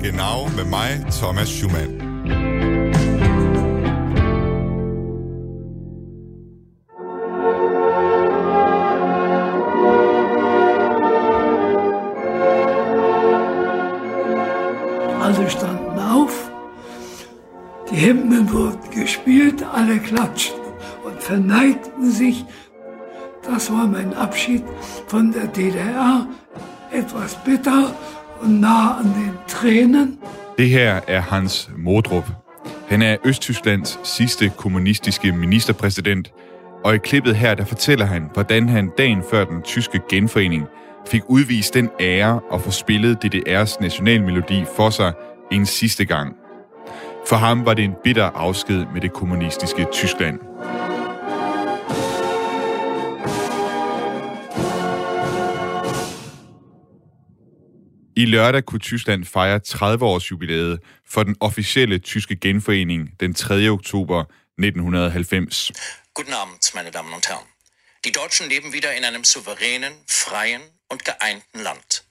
til Genau med mig, Thomas Schumann. Alle standen auf, die Hymnen wurden gespielt, alle klatschten und verneigten sich. Das war mein Abschied von der DDR, etwas bitter und nah den Det her er Hans Modrup. Han er Østtysklands sidste kommunistiske ministerpræsident, og i klippet her, der fortæller han, hvordan han dagen før den tyske genforening fik udvist den ære og få spillet DDR's nationalmelodi for sig en sidste gang. For ham var det en bitter afsked med det kommunistiske Tyskland. I lørdag kunne Tyskland fejre 30-års jubilæet for den officielle tyske genforening den 3. oktober 1990. Guten Abend, meine Damen und Herren. Die Deutschen leben wieder in einem souveränen, freien und geeinten Land.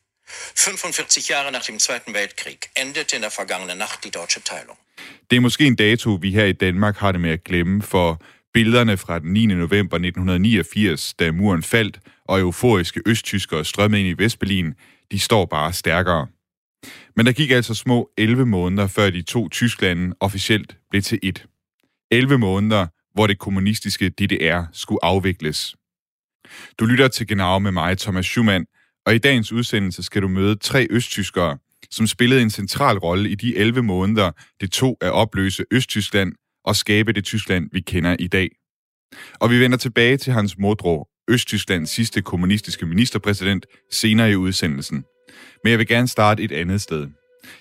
45 Jahre nach dem Zweiten Weltkrieg endete in der vergangenen Nacht die deutsche Teilung. Det er måske en dato, vi her i Danmark har det med at glemme, for billederne fra den 9. november 1989, da muren faldt, og euforiske østtyskere strømmede ind i Vestberlin, de står bare stærkere. Men der gik altså små 11 måneder, før de to Tyskland officielt blev til et. 11 måneder, hvor det kommunistiske DDR skulle afvikles. Du lytter til Genau med mig, Thomas Schumann, og i dagens udsendelse skal du møde tre østtyskere, som spillede en central rolle i de 11 måneder, det tog at opløse Østtyskland og skabe det Tyskland, vi kender i dag. Og vi vender tilbage til Hans Modro, Østtysklands sidste kommunistiske ministerpræsident, senere i udsendelsen. Men jeg vil gerne starte et andet sted.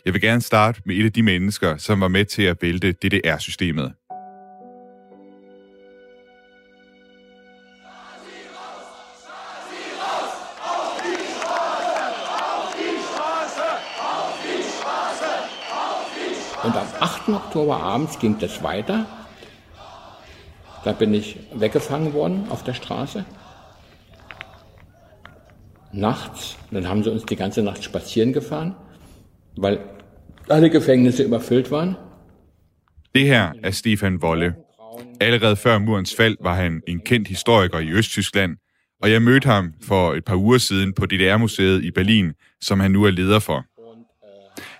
Jeg vil gerne starte med et af de mennesker, som var med til at vælte DDR-systemet. Und am 8. Oktober abends ging das weiter. Da bin ich weggefangen worden auf der Straße. Nachts, dann haben sie uns die ganze Nacht spazieren gefahren, weil alle Gefängnisse überfüllt waren. Det her er Stefan Wolle. Allerede før murens fald var han en kendt historiker i Østtyskland, og jeg mødte ham for et par uger siden på DDR-museet i Berlin, som han nu er leder for.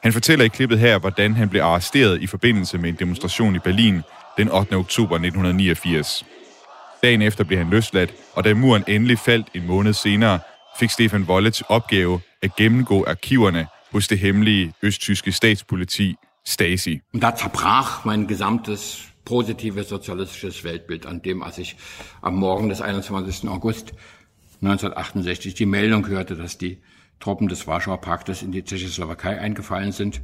Han fortæller i klippet her, hvordan han blev arresteret i forbindelse med en demonstration i Berlin den 8. oktober 1989. Dagen efter blev han løsladt, og da muren endelig faldt en måned senere, fik Stefan Wolle til opgave at gennemgå arkiverne hos det hemmelige østtyske statspoliti Stasi. Und da zerbrach mein gesamtes positive sozialistisches Weltbild, an dem, als ich am Morgen des 21. August 1968 die Meldung hörte, dass die Truppen des Warschauer Paktes in die Tschechoslowakei eingefallen sind.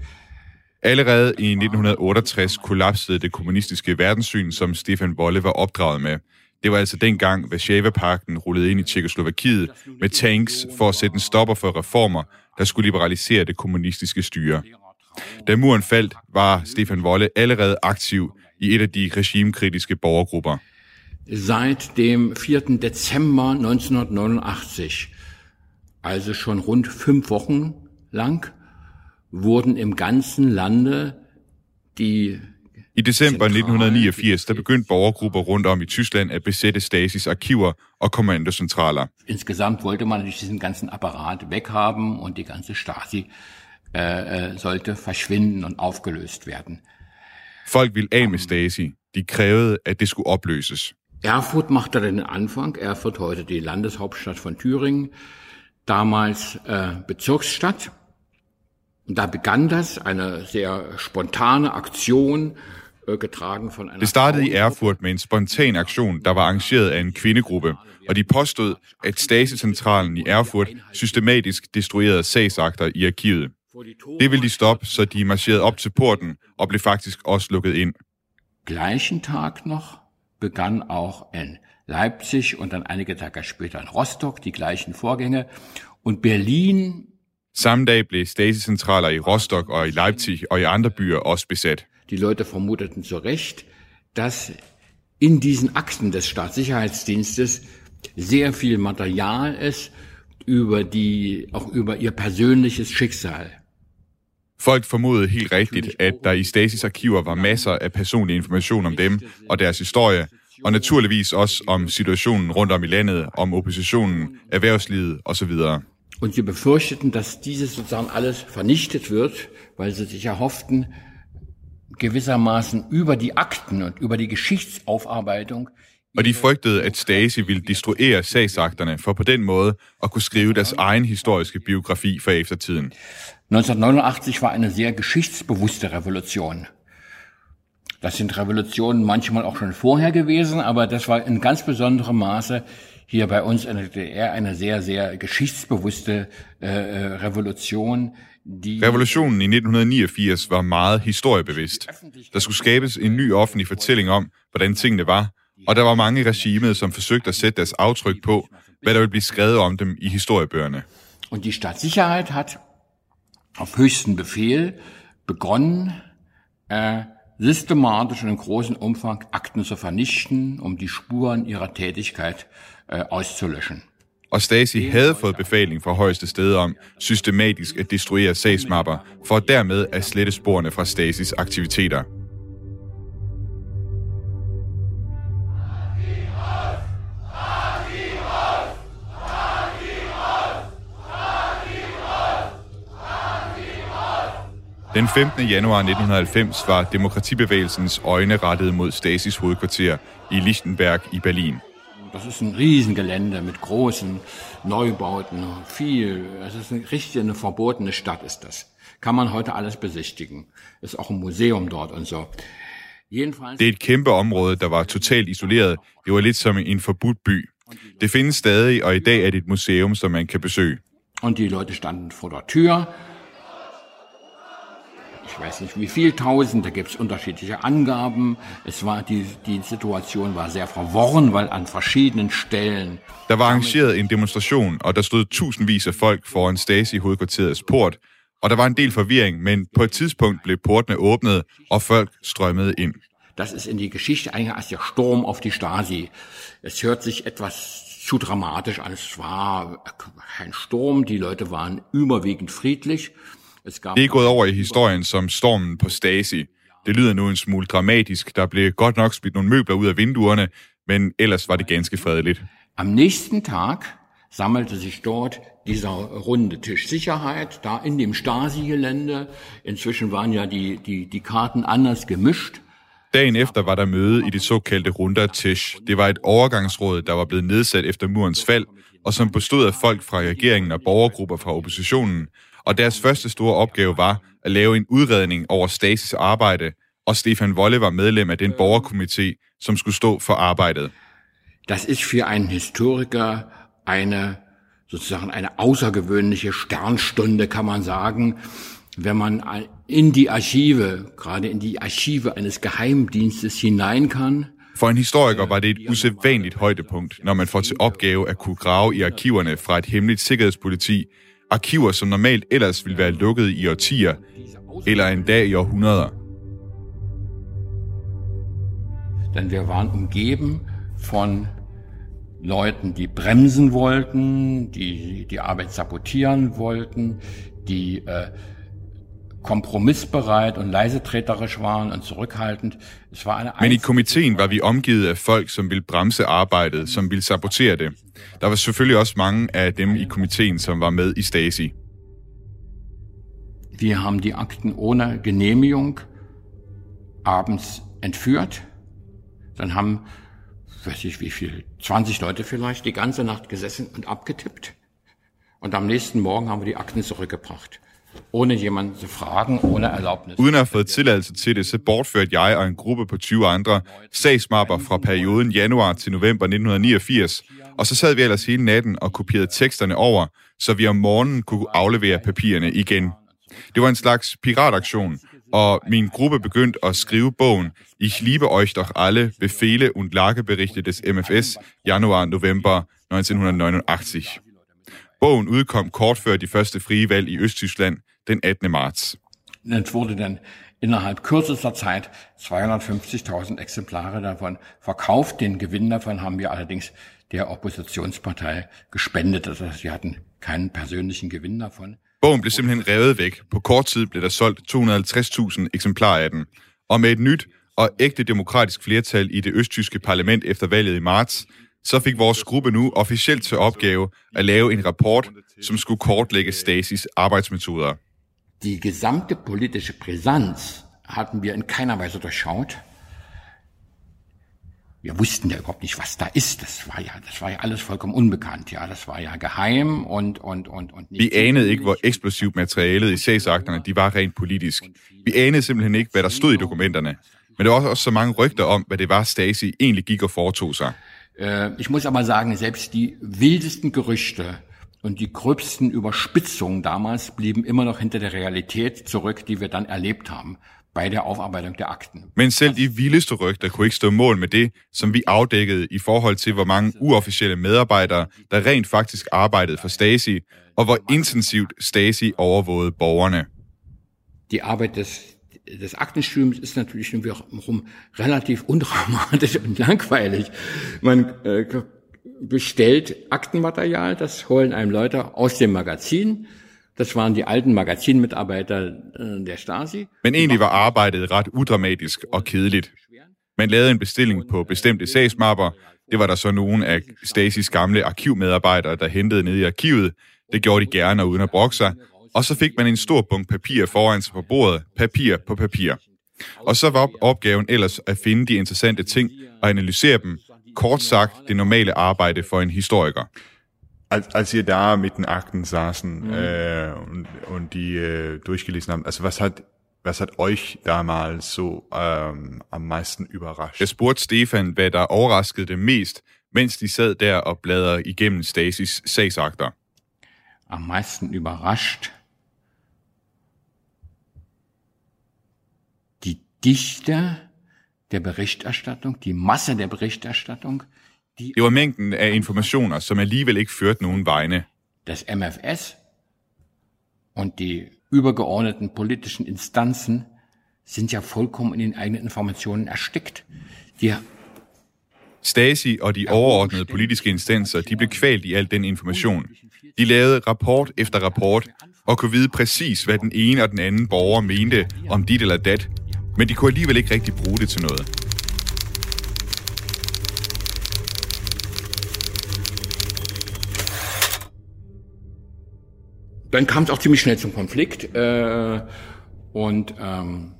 Allerede i 1968 kollapsede det kommunistiske verdenssyn, som Stefan Wolle var opdraget med. Det var altså dengang, Varsava-pakten rullede ind i Tjekkoslovakiet med tanks for at sætte en stopper for reformer, der skulle liberalisere det kommunistiske styre. Da muren faldt, var Stefan Wolle allerede aktiv i et af de regimekritiske borgergrupper. Seit dem 4. Dezember 1989, also schon rund fünf Wochen lang, wurden im ganzen Lande die i december 1989, der begyndte borgergrupper rundt om i Tyskland at besætte Stasis arkiver og kommandocentraler. Insgesamt wollte man diesen ganzen Apparat weghaben und die ganze Stasi äh, sollte verschwinden und aufgelöst werden. Folk ville af med Stasi. De krævede, at det skulle opløses. Erfurt machte den Anfang. Erfurt heute die Landeshauptstadt von Thüringen, damals äh, Bezirksstadt. Und da begann das, eine sehr spontane Aktion, äh, getragen von einer Det startede i Erfurt med en spontan aktion, der var arrangeret af en kvindegruppe, og de påstod, at Stasi-centralen i Erfurt systematisk destruerede sagsakter i arkivet. Det ville de stoppe, så de marcherede op til porten og blev faktisk også lukket ind. Gleichen Tag noch begann auch in Leipzig und dann einige Tage später in Rostock die gleichen Vorgänge. Und Berlin Samme dag blev Stasi-centraler i Rostock og i Leipzig og i andre byer også besat. Die Leute vermuteten zu Recht, dass in diesen Akten des Staatssicherheitsdienstes sehr viel Material ist über die, auch über ihr persönliches Schicksal. Folk formodede helt rigtigt, at der i Stasis arkiver var masser af personlig information om dem og deres historie, og naturligvis også om situationen rundt om i landet, om oppositionen, erhvervslivet osv. Und sie befürchteten, dass dieses sozusagen alles vernichtet wird, weil sie sich erhofften, gewissermaßen über die Akten und über die Geschichtsaufarbeitung og de frygtede, at Stasi ville destruere sagsakterne for på den måde at kunne skrive deres egen historiske biografi for eftertiden. 1989 war eine sehr geschichtsbewusste Revolution. Das sind Revolutionen manchmal auch schon vorher gewesen, aber das war in ganz besonderem Maße hier bei uns in der DDR eine sehr, sehr geschichtsbewusste äh, Revolution. Die Revolutionen i 1989 var meget historiebevidst. Der skulle skabes en ny offentlig fortælling om, hvordan tingene var, og der var mange i regimet, som forsøgte at sætte deres aftryk på, hvad der ville blive skrevet om dem i historiebøgerne. Und die Staatssicherheit hat auf höchsten Befehl begonnen, äh, systematisch und in großem Umfang Akten zu vernichten, um die Spuren ihrer Tätigkeit äh, auszulöschen. Og Stasi havde fået befaling fra højeste sted om systematisk at destruere sagsmapper, for dermed at slette sporene fra Stasis aktiviteter. Den 15. januar 1990 var demokratibevægelsens øjne rettet mod Stasis hovedkvarter i Lichtenberg i Berlin. Das ist ein Riesengelände mit großen Neubauten, viel, es ist eine richtig eine verbotene Stadt ist das. Kann man heute alles besichtigen. Ist auch ein Museum dort und so. Det er et kæmpe område, der var totalt isoleret. Det var lidt som en forbudt by. Det findes stadig, og i dag er det et museum, som man kan besøge. Und die Leute standen vor der Tür ich weiß nicht wie viel tausend, da gibt es unterschiedliche Angaben. Es war die, die Situation war sehr verworren, weil an verschiedenen Stellen. Der var arrangeret en demonstration, og der stod tusindvis af folk foran Stasi-hovedkvarterets port, og der var en del forvirring, men på et tidspunkt blev portene åbnet, og folk strømmede ind. Das ist in die Geschichte eigentlich als der Sturm auf die Stasi. Es hört sich etwas zu dramatisch an. Es war kein Sturm, die Leute waren überwiegend friedlich. Det er gået over i historien som stormen på Stasi. Det lyder nu en smule dramatisk. Der blev godt nok smidt nogle møbler ud af vinduerne, men ellers var det ganske fredeligt. Am nächsten Tag sammelte sich dort dieser runde Tisch Sicherheit, da in dem Stasi-Gelände. Inzwischen waren ja die, die, die Karten anders gemischt. Dagen efter var der møde i det såkaldte Runder Tisch. Det var et overgangsråd, der var blevet nedsat efter murens fald, og som bestod af folk fra regeringen og borgergrupper fra oppositionen, og deres første store opgave var at lave en udredning over Stasis arbejde, og Stefan Wolle var medlem af den borgerkomité, som skulle stå for arbejdet. Das ist für einen Historiker eine sozusagen eine außergewöhnliche Sternstunde, kann man sagen, wenn man in die Archive, gerade in die Archive eines Geheimdienstes hinein kann. For en historiker var det et usædvanligt højdepunkt, når man får til opgave at kunne grave i arkiverne fra et hemmeligt sikkerhedspoliti, Arkiver, som normalt ellers ville være lukket i årtier, eller endda i århundreder. Denn wir waren umgeben von Leuten, die bremsen wollten, die die Arbeit sabotieren wollten, die äh, kompromissbereit und leisetreterisch waren und zurückhaltend. Es war eine Men i komiteen var vi omgivet af folk, som ville bremse arbejdet, som ville sabotere det. Der var selvfølgelig også mange af dem i komiteen, som var med i Stasi. Wir haben die Akten ohne Genehmigung abends entführt. Dann haben, weiß ich wie viel, 20 Leute vielleicht, die ganze Nacht gesessen und abgetippt. Und am nächsten Morgen haben wir die Akten zurückgebracht ohne jemanden zu fragen, ohne Erlaubnis. Uden at have fået tilladelse til det, så bortførte jeg og en gruppe på 20 andre sagsmapper fra perioden januar til november 1989, og så sad vi ellers hele natten og kopierede teksterne over, så vi om morgenen kunne aflevere papirerne igen. Det var en slags pirataktion, og min gruppe begyndte at skrive bogen Ich liebe euch doch alle, Befehle und Lageberichte des MFS, januar-november 1989. Bogen udkom kort før de første frie valg i Østtyskland den 18. marts. Es wurde dann innerhalb kürzester Zeit 250.000 Exemplare davon verkauft. Den Gewinn davon haben wir allerdings der Oppositionspartei gespendet. Also sie hatten keinen persönlichen Gewinn davon. Bogen blev simpelthen revet væk. På kort tid blev der solgt 250.000 eksemplarer af den. Og med et nyt og ægte demokratisk flertal i det østtyske parlament efter valget i marts, så fik vores gruppe nu officielt til opgave at lave en rapport, som skulle kortlægge Stasis arbejdsmetoder. Die gesamte politische Brisanz hatten wir in keiner Weise durchschaut. Wir wussten ja überhaupt nicht, was da ist. Das war ja, das war ja alles vollkommen unbekannt. Ja, das war ja geheim und und und und. Vi anede ikke, hvor eksplosivt materialet i sagsakterne de var rent politisk. Vi anede simpelthen ikke, hvad der stod i dokumenterne. Men der var også så mange rygter om, hvad det var, Stasi egentlig gik og foretog sig. Äh, ich muss aber sagen, selbst die wildesten Gerüchte und die gröbsten Überspitzungen damals blieben immer noch hinter der Realität zurück, die wir dann erlebt haben bei der Aufarbeitung der Akten. Men selv de vildeste rygter kunne ikke stå mål med det, som vi afdækkede i forhold til, hvor mange uofficielle medarbejdere, der rent faktisk arbejdede for Stasi, og hvor intensivt Stasi overvågede borgerne. Die Arbeit des des Aktenstürms ist natürlich wiederum relativ undramatisch und langweilig. Man äh, bestellt Aktenmaterial, das holen einem Leute aus dem Magazin. Das waren die alten magazinmitarbeiter äh, der Stasi. Men egentlig var arbejdet ret udramatisk og kedeligt. Man lavede en bestilling på bestemte sagsmapper. Det var der så nogle af Stasis gamle arkivmedarbejdere, der hentede ned i arkivet. Det gjorde de gerne og uden at brokke sig og så fik man en stor bunke papir foran sig på bordet, papir på papir. Og så var opgaven ellers at finde de interessante ting og analysere dem. Kort sagt, det normale arbejde for en historiker. Als, als ihr da mit den Akten saßen mhm. äh, und, und die äh, durchgelesen haben, also was hat was hat euch damals so ähm, am meisten überrascht? Jeg spurgte Stefan, hvad der overraskede dem mest, mens de sad der og bladrede igennem Stasis sagsakter. Am meisten überrascht Dichte der Berichterstattung, die Masse der Berichterstattung. Die det var mængden af informationer, som alligevel ikke førte nogen vegne. Das MFS und die übergeordneten politischen Instanzen sind ja vollkommen in den eigenen Informationen erstickt. Die Stasi og de overordnede politiske instanser, de blev kvalt i al den information. De lavede rapport efter rapport og kunne vide præcis, hvad den ene og den anden borger mente om dit eller dat, men de kunne alligevel ikke rigtig bruge det til noget. Dann kam es auch ziemlich schnell zum Konflikt äh, und ähm,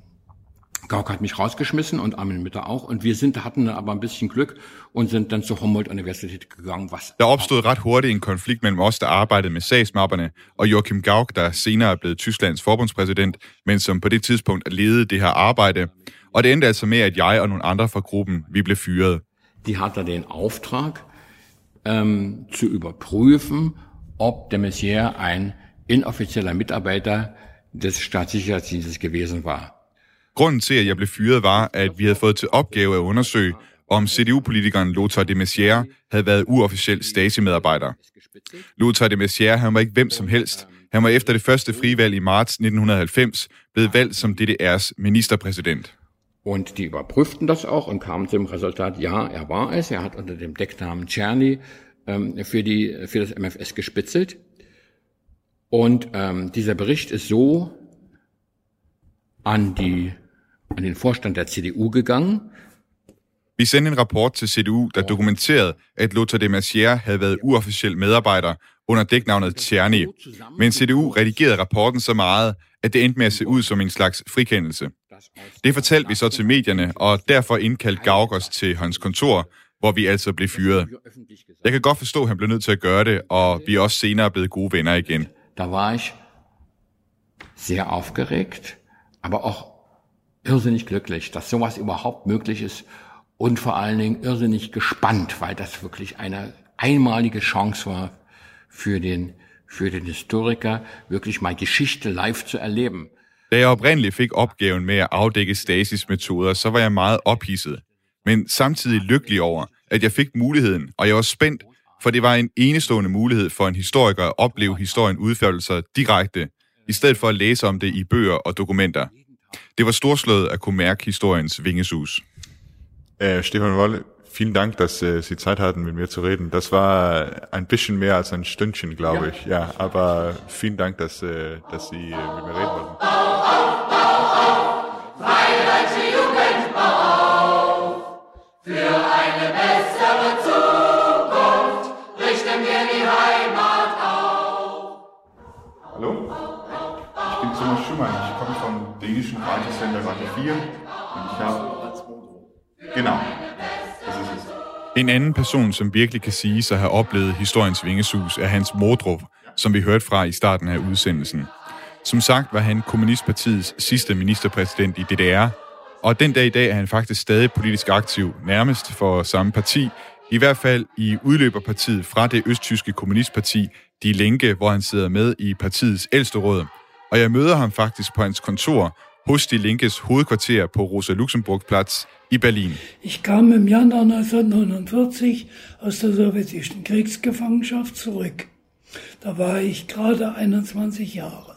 Gauck hat mich rausgeschmissen und Armin Mütter auch. Und wir sind, hatten aber ein bisschen Glück und sind dann zur Humboldt-Universität gegangen. Was der opstod ret hurtigt en konflikt mellem os, der arbejdede med sagsmapperne, og Joachim Gauck, der senere er blevet Tysklands forbundspræsident, men som på det tidspunkt ledede det her arbejde. Og det endte altså med, at jeg og nogle andre fra gruppen, vi blev fyret. Die hatte den Auftrag, ähm, zu überprüfen, ob de Maizière ein inoffizieller Mitarbeiter des Staatssicherheitsdienstes gewesen war. Grunden til, at jeg blev fyret, var, at vi havde fået til opgave at undersøge, om CDU-politikeren Lothar de Maizière havde været uofficiel Stasi-medarbejder. Lothar de Maizière, han var ikke hvem som helst. Han var efter det første frivalg i marts 1990 blevet valgt som DDR's ministerpræsident. Und die überprüften das auch und kamen zum Resultat, ja, er war es. Er hat unter dem Decknamen Czerny ähm, für, die, für das MFS gespitzelt. Und ähm, dieser Bericht ist so an die an den Vorstand der CDU gegangen. Vi sendte en rapport til CDU, der dokumenterede, at Lothar de Maizière havde været uofficiel medarbejder under dæknavnet Tjerni. Men CDU redigerede rapporten så meget, at det endte med at se ud som en slags frikendelse. Det fortalte vi så til medierne, og derfor indkaldte Gaugers til hans kontor, hvor vi altså blev fyret. Jeg kan godt forstå, at han blev nødt til at gøre det, og vi er også senere blevet gode venner igen. Der var ich sehr aufgeregt, aber auch irrsinnig glücklich, dass sowas überhaupt möglich ist und vor allen Dingen irrsinnig gespannt, weil das wirklich eine einmalige Chance war für den, für den Historiker, wirklich mal Geschichte live zu erleben. Da jeg oprindeligt fik opgaven med at afdække Stasis metoder, så var jeg meget ophidset, men samtidig lykkelig over, at jeg fik muligheden, og jeg var spændt, for det var en enestående mulighed for en historiker at opleve historien udføre sig direkte, i stedet for at læse om det i bøger og dokumenter. Det var storslået at kunne mærke historiens vingesus. Äh, Stefan Wolle, vielen Dank, dass äh, Sie Zeit hatten, mit mir zu reden. Das war ein bisschen mehr als ein Stündchen, glaube ich. Ja, aber vielen Dank, dass, äh, dass Sie äh, mit mir reden wollten. Für eine bessere Thomas Schumann. Ich komme vom dänischen Radiosender Radio 4 und ich habe... Genau. Das ist es. En anden person, som virkelig kan sige sig at have oplevet historiens vingesus, er Hans Modrup, som vi hørte fra i starten af udsendelsen. Som sagt var han Kommunistpartiets sidste ministerpræsident i DDR, og den dag i dag er han faktisk stadig politisk aktiv, nærmest for samme parti, i hvert fald i udløberpartiet fra det østtyske kommunistparti Die Linke, hvor han sidder med i partiets ældste råd. Og jeg møder ham faktisk på hans kontor hos Die Linkes hovedkvarter på Rosa Luxemburg Platz i Berlin. Ich kam im Januar 1949 aus der sowjetischen Kriegsgefangenschaft zurück. Da war ich gerade 21 Jahre.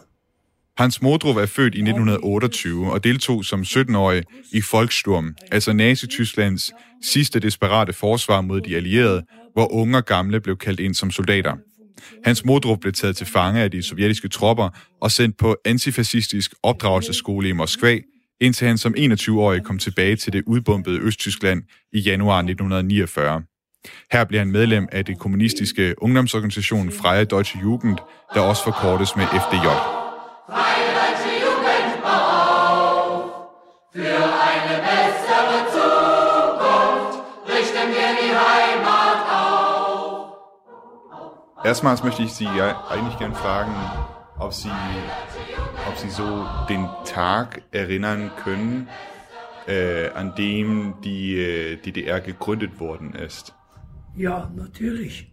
Hans Modrup er født i 1928 og deltog som 17-årig i Volkssturm, altså Nazi-Tysklands sidste desperate forsvar mod de allierede, hvor unge og gamle blev kaldt ind som soldater. Hans Modrup blev taget til fange af de sovjetiske tropper og sendt på antifascistisk opdragelsesskole i Moskva, indtil han som 21-årig kom tilbage til det udbombede Østtyskland i januar 1949. Her blev han medlem af det kommunistiske ungdomsorganisation Freie Deutsche Jugend, der også forkortes med FDJ. Freie Deutsche Jugend auf. Für eine bessere Erstmals möchte ich Sie eigentlich gern fragen, ob Sie, ob Sie so den Tag erinnern können, äh, an dem die äh, DDR gegründet worden ist. Ja, natürlich.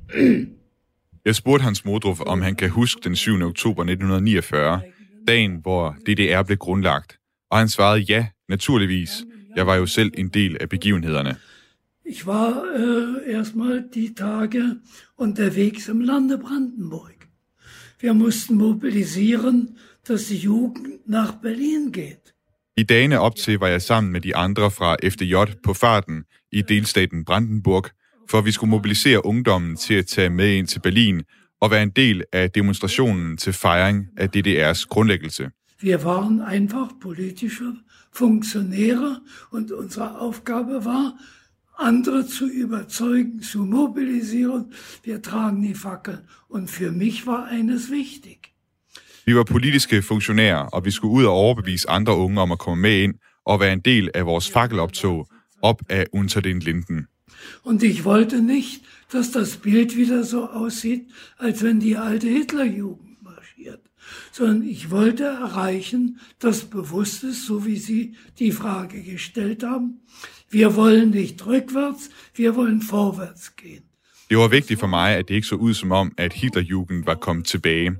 Jeg spurgte Hans Modrup, om han kan huske den 7. oktober 1949, dagen, hvor DDR blev grundlagt. Og han svarede ja, naturligvis. Jeg var jo selv en del af begivenhederne. Ich war äh, erstmal die Tage unterwegs im Lande Brandenburg. Wir mussten mobilisieren, dass die Jugend nach Berlin geht. I dagene op til var jeg sammen med de andre fra FDJ på farten i delstaten Brandenburg, for vi skulle mobilisere ungdommen til at tage med ind til Berlin og være en del af demonstrationen til fejring af DDR's grundlæggelse. Wir waren einfach politische Funktionäre und unsere Aufgabe war, andere zu überzeugen, zu mobilisieren. Wir tragen die Fackel. Und für mich war eines wichtig. Vi var politiske funktionærer, og vi skulle ud og overbevise andre unge om at komme med ind og være en del af vores fakkeloptog op af Unter den Linden. Und ich wollte nicht, dass das Bild wieder so aussieht, als wenn die alte Hitlerjugend marschiert, sondern ich wollte erreichen, dass bewusst ist, so wie Sie die Frage gestellt haben, wir wollen nicht rückwärts, wir wollen vorwärts gehen. Det var vigtigt for mig, at det ikke så ud som om, at Hitlerjugend var kommet tilbage.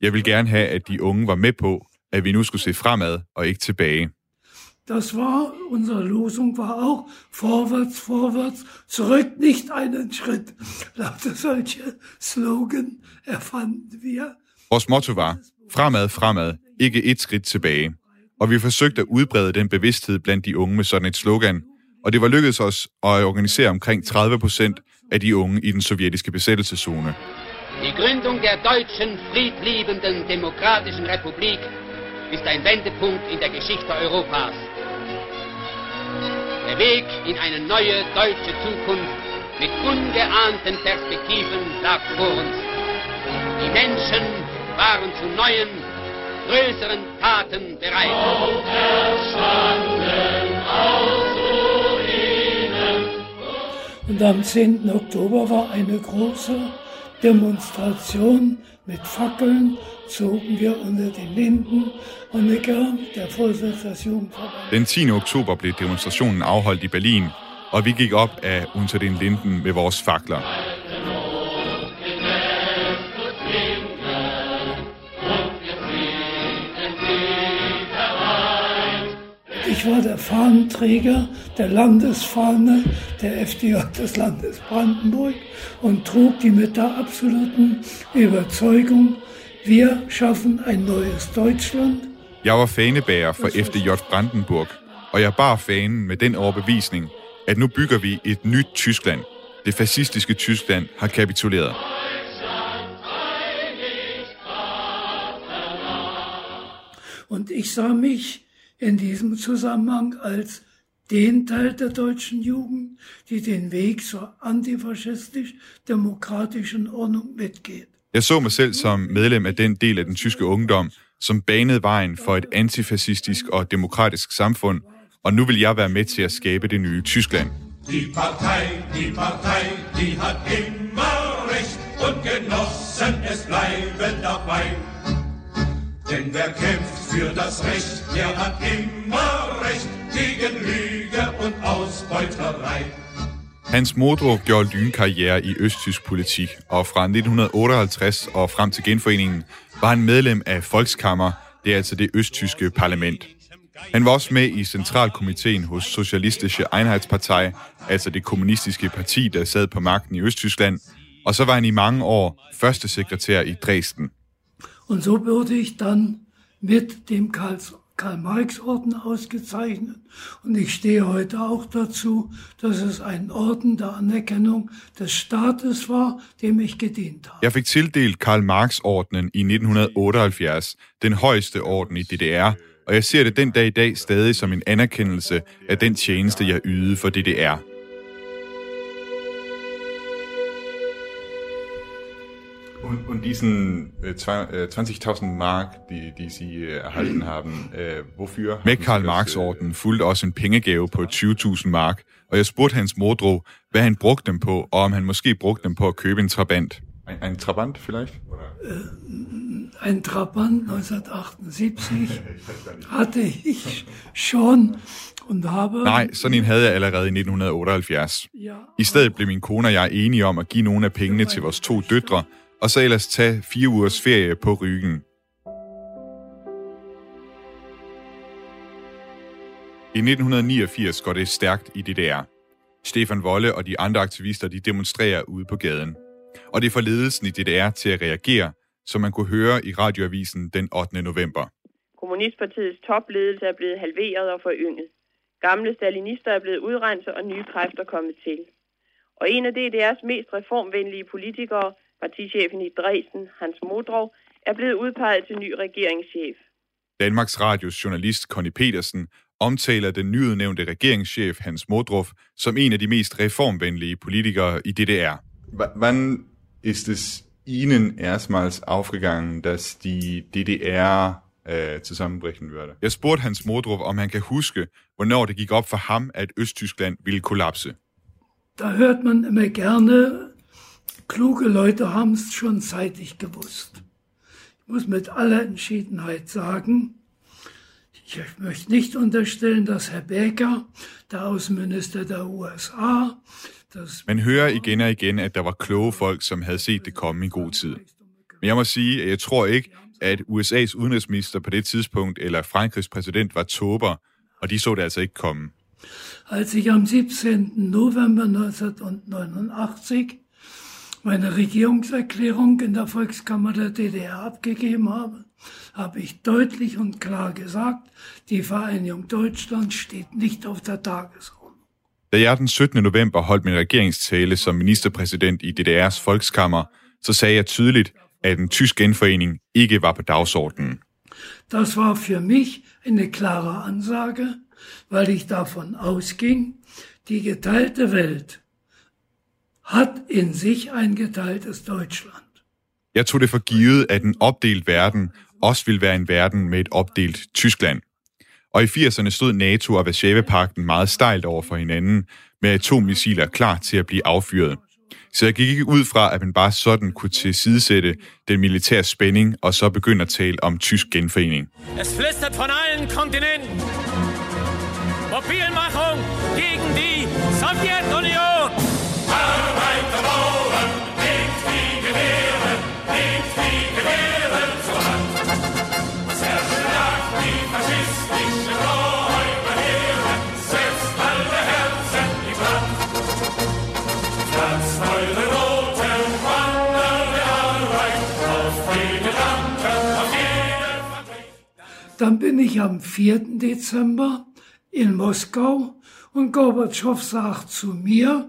Jeg vil gerne have, at de unge var med på, at vi nu skulle se fremad og ikke tilbage. Das war, unsere Losung war auch vorwärts, vorwärts, zurück nicht einen Schritt. Lauter solche Slogan erfanden wir. Vores motto var, fremad, fremad, ikke et skridt tilbage. Og vi forsøgte at udbrede den bevidsthed blandt de unge med sådan et slogan. Og det var lykkedes os at organisere omkring 30 procent af de unge i den sovjetiske besættelseszone. Die Gründung der deutschen, friedliebenden, demokratischen Republik ist ein Wendepunkt in der Geschichte Europas. Der Weg in eine neue deutsche Zukunft mit ungeahnten Perspektiven lag vor uns. Die Menschen waren zu neuen, größeren Taten bereit. Und am 10. Oktober war eine große Demonstration mit Fackeln, zogen wir unter den Linden. Honecker, der Vorsitzende des Jugendverbandes, Den 10. oktober blev demonstrationen afholdt i Berlin, og vi gik op af Unter den Linden med vores fakler. Ich war der Fahnenträger der Landesfahne der FDJ des Landes Brandenburg und trug die mit der absoluten Überzeugung, wir schaffen ein neues Deutschland. Jeg var fanebærer for FDJ Brandenburg, og jeg bar fanen med den overbevisning, at nu bygger vi et nyt Tyskland. Det fascistiske Tyskland har kapituleret. Und ich sah mich in diesem Zusammenhang als den Teil der deutschen Jugend, die den Weg zur antifaschistisch-demokratischen Ordnung mitgeht. Jeg så mig selv som medlem af den del af den tyske ungdom, som banede vejen for et antifascistisk og demokratisk samfund, og nu vil jeg være med til at skabe det nye Tyskland. Die Partei, die Partei, die hat immer recht und Genossen, es bleiben dabei. Denn wer kämpft für das Recht, der hat immer Recht gegen Lüge und Ausbeuterei. Hans Modrup gjorde lynkarriere i østtysk politik, og fra 1958 og frem til genforeningen var han medlem af Volkskammer, det er altså det østtyske parlament. Han var også med i centralkomiteen hos Socialistische Einheitspartei, altså det kommunistiske parti, der sad på magten i Østtyskland, og så var han i mange år første sekretær i Dresden. Und so wurde ich dann mit dem Karl, Karl-Marx-Orden ausgezeichnet. Und ich stehe heute auch dazu, dass es ein Orden der Anerkennung des Staates war, dem ich gedient habe. Jeg fik tildelt Karl Marx-ordenen i 1978, den højeste orden i DDR, og jeg ser det den dag i dag stadig som en anerkendelse af den tjeneste, jeg ydede for DDR. Und, und diesen äh, zwei- äh, 20.000 Mark, die, die Sie äh, erhalten haben, äh, wofür? Med Karl das, Marx-orden fulgte også en pengegave på 20.000 mark, og jeg spurgte Hans Modro, hvad han brugte dem på, og om han måske brugte dem på at købe en trabant. Äh, ein, ein Trabant vielleicht? Oder? Ein Trabant 1978 hatte ich schon und habe... Nej, sådan en havde jeg allerede i 1978. Ja, I stedet blev min kone og jeg enige om at give nogle af pengene til vores to døtre, og så ellers tage fire ugers ferie på Ryggen. I 1989 går det stærkt i DDR. Stefan Wolle og de andre aktivister de demonstrerer ude på gaden. Og det får ledelsen i DDR til at reagere, som man kunne høre i radioavisen den 8. november. Kommunistpartiets topledelse er blevet halveret og forynget. Gamle stalinister er blevet udrenset og nye kræfter kommet til. Og en af DDR's mest reformvenlige politikere, partichefen i Dresden, Hans Modrov, er blevet udpeget til ny regeringschef. Danmarks Radios journalist Conny Petersen omtaler den nyudnævnte regeringschef Hans Modroff som en af de mest reformvenlige politikere i DDR. Wann ist es Ihnen erstmals aufgegangen, dass die DDR äh, zusammenbrechen würde? Jeg spurgte Hans Modroff, om han kan huske, hvornår det gik op for ham, at Østtyskland ville kollapse. Da hört man immer gerne, kluge Leute haben es schon zeitig gewusst. Ich muss mit aller Entschiedenheit sagen, ich möchte nicht unterstellen, dass Herr Baker, der Außenminister der USA, das Man hører igen og igen, at der var kloge folk, som havde set det komme i god tid. Men jeg må sige, at jeg tror ikke, at USA's udenrigsminister på det tidspunkt, eller Frankrigs præsident, var tober, og de så det altså ikke komme. Als ich am 17. November 1989 meine Regierungserklärung in der Volkskammer der DDR abgegeben habe, habe ich deutlich und klar gesagt, die Vereinigung Deutschlands steht nicht auf der Tagesordnung. Da jeg den 17. november holdt min regeringstale som ministerpræsident i DDR's Volkskammer, så sagde jeg tydeligt, at en tysk genforening ikke var på dagsordenen. Das war für mich eine klare Ansage, weil ich davon ausging, die geteilte Welt hat in sich ein geteiltes Deutschland. Jeg tog det for givet, at en opdelt verden også ville være en verden med et opdelt Tyskland. Og i 80'erne stod NATO og Varsava-pakten meget stejlt over for hinanden, med atommissiler klar til at blive affyret. Så jeg gik ikke ud fra, at man bare sådan kunne tilsidesætte den militære spænding og så begynde at tale om tysk genforening. Es flüstert von allen Kontinenten. Mobilmachung gegen die Sowjetunion. Dann bin ich am 4. Dezember in Moskau Und Gorbatschow sagt zu mir,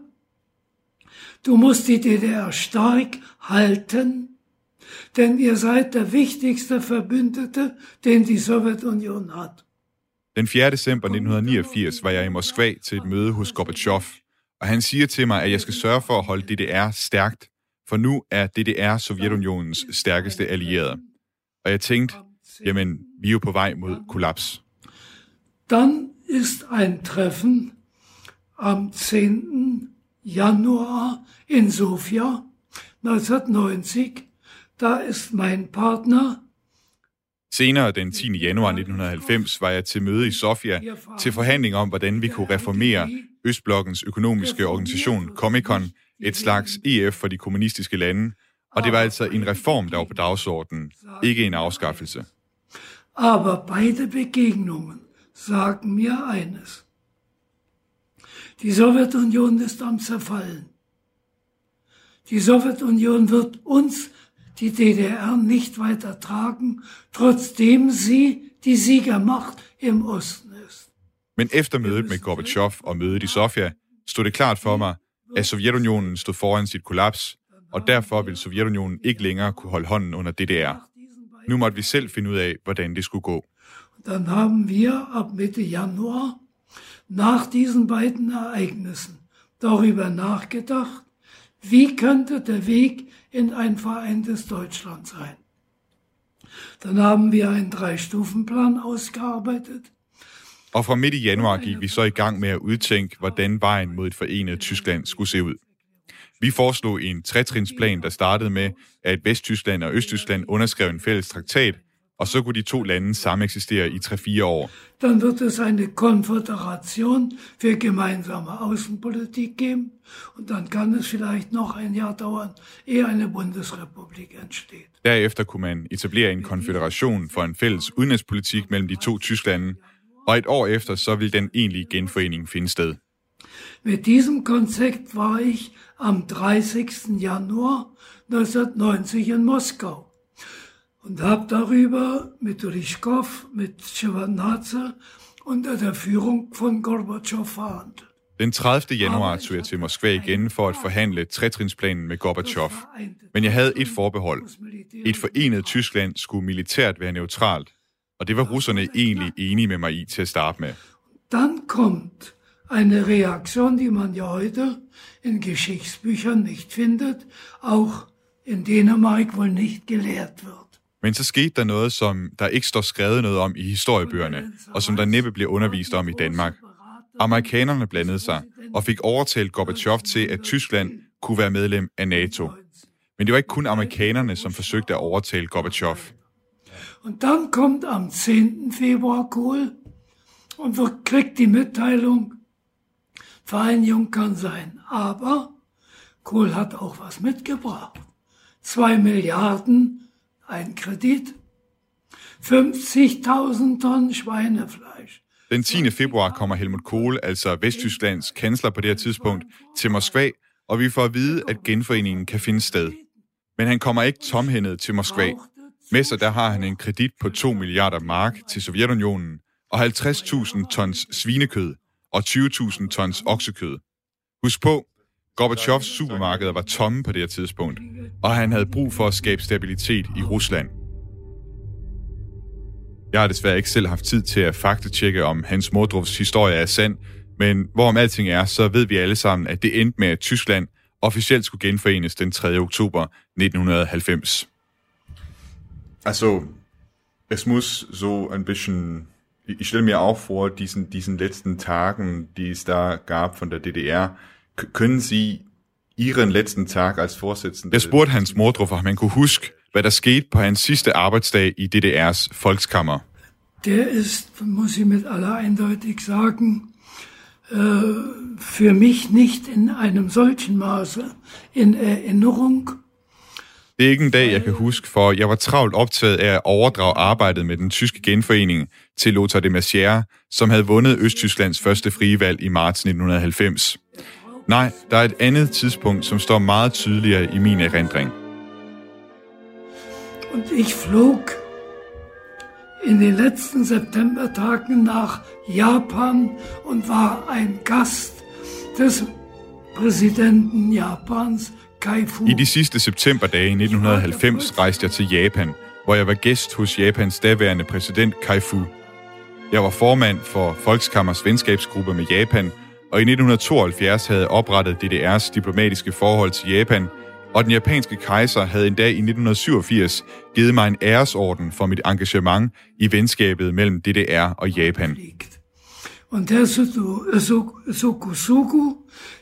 du musst die DDR stark halten, denn ihr seid der wichtigste Verbündete, den die Sowjetunion hat. Den 4. december 1989 var jeg i Moskva til et møde hos Gorbachev, og han siger til mig, at jeg skal sørge for at holde DDR stærkt, for nu er DDR Sovjetunionens stærkeste allierede. Og jeg tænkte, jamen, vi er jo på vej mod kollaps. Dann ist ein Treffen am 10. Januar in Sofia 1990. Da ist mein Partner Senere den 10. januar 1990 var jeg til møde i Sofia til forhandling om, hvordan vi kunne reformere Østblokkens økonomiske organisation Comecon, et slags EF for de kommunistiske lande, og det var altså en reform, der var på dagsordenen, ikke en afskaffelse. Aber beide Begegnungen sagen mir eines. Die Sowjetunion ist am Zerfallen. Die Sowjetunion wird uns, die DDR, nicht weiter tragen, trotzdem sie die Siegermacht im Osten ist. Men efter mødet med Gorbachev og mødet i Sofia, stod det klart for mig, at Sovjetunionen stod foran sit kollaps, og derfor ville Sovjetunionen ikke længere kunne holde hånden under DDR. Nu måtte vi selv finde ud af, hvordan det skulle gå. Dann haben wir ab Mitte Januar nach diesen beiden Ereignissen darüber nachgedacht, wie könnte der Weg in ein vereintes Deutschland sein. Dann haben wir einen Drei-Stufen-Plan ausgearbeitet. Og fra midt i januar gik vi så i gang med at udtænke, hvordan vejen mod et forenet Tyskland skulle se ud. Vi foreslog en trætrinsplan, der startede med, at Vesttyskland og Østtyskland underskrev en fælles traktat, og så kunne de to lande sameksistere i 3-4 år. Dann wird es eine Konföderation für gemeinsame Außenpolitik geben und dann kann es vielleicht noch ein Jahr dauern, ehe eine Bundesrepublik entsteht. Derefter kunne man etablere en konfederation for en fælles udenrigspolitik mellem de to Tysklande, og et år efter så vil den egentlige genforening finde sted. Mit diesem Konzept war ich am 30. Januar 1990 in Moskau und habe darüber mit Ryschkow, mit Shevardnadze unter der Führung von Gorbatschow verhandelt. Den 30. januar tog jeg til Moskva igen for at forhandle trætrinsplanen med Gorbachev. Men jeg havde et forbehold. Et forenet Tyskland skulle militært være neutralt, og det var russerne egentlig enige med mig i til at starte med. Dann kommt eine Reaktion, die man ja heute in Geschichtsbüchern nicht findet, auch in Dänemark wohl nicht gelehrt wird. Men så skete der noget, som der ikke står skrevet noget om i historiebøgerne, og som der næppe bliver undervist om i Danmark. Amerikanerne blandede sig og fik overtalt Gorbachev til, at Tyskland kunne være medlem af NATO. Men det var ikke kun amerikanerne, som forsøgte at overtale Gorbachev. Und dann kommt am 10. Februar Kohl und wir kriegt die Mitteilung, Vereinigung kann sein. Aber Kohl hat auch was mitgebracht. Zwei Milliarden, ein Kredit, 50.000 Tonnen Schweinefleisch. Den 10. februar kommer Helmut Kohl, altså Vesttysklands kansler på det her tidspunkt, til Moskva, og vi får at vide, at genforeningen kan finde sted. Men han kommer ikke tomhændet til Moskva. Med sig der har han en kredit på 2 milliarder mark til Sovjetunionen, og 50.000 tons svinekød og 20.000 tons oksekød. Husk på, Gorbachevs supermarkeder var tomme på det her tidspunkt, og han havde brug for at skabe stabilitet i Rusland. Jeg har desværre ikke selv haft tid til at faktatjekke, om Hans Mordrufs historie er sand, men hvorom alting er, så ved vi alle sammen, at det endte med, at Tyskland officielt skulle genforenes den 3. oktober 1990. Also, es muss so ein bisschen, ich stelle mir auch vor, diesen, diesen letzten Tagen, die es da gab von der DDR, können Sie Ihren letzten Tag als Vorsitzende... Jeg spurgte Hans Mordruff, om han kunne huske, hvad der skete på hans sidste arbejdsdag i DDR's Volkskammer. Der ist, muss ich mit aller Eindeutig sagen, äh, für mich nicht in einem solchen Maße in Erinnerung, Det er ikke en dag, jeg kan huske, for jeg var travlt optaget af at overdrage arbejdet med den tyske genforening til Lothar de Maizière, som havde vundet Østtysklands første frie valg i marts 1990. Nej, der er et andet tidspunkt, som står meget tydeligere i min erindring. Und ich flog in den letzten Septembertagen nach Japan und war ein Gast des præsidenten Japans Kaifu. I de sidste septemberdage i 1990 rejste jeg til Japan, hvor jeg var gæst hos Japans daværende præsident Kaifu. Jeg var formand for Volkskammers venskabsgruppe med Japan, og i 1972 havde oprettet DDR's diplomatiske forhold til Japan, og den japanske kejser havde endda i 1987 givet mig en æresorden for mit engagement i venskabet mellem DDR og Japan. Und der Sokosuku,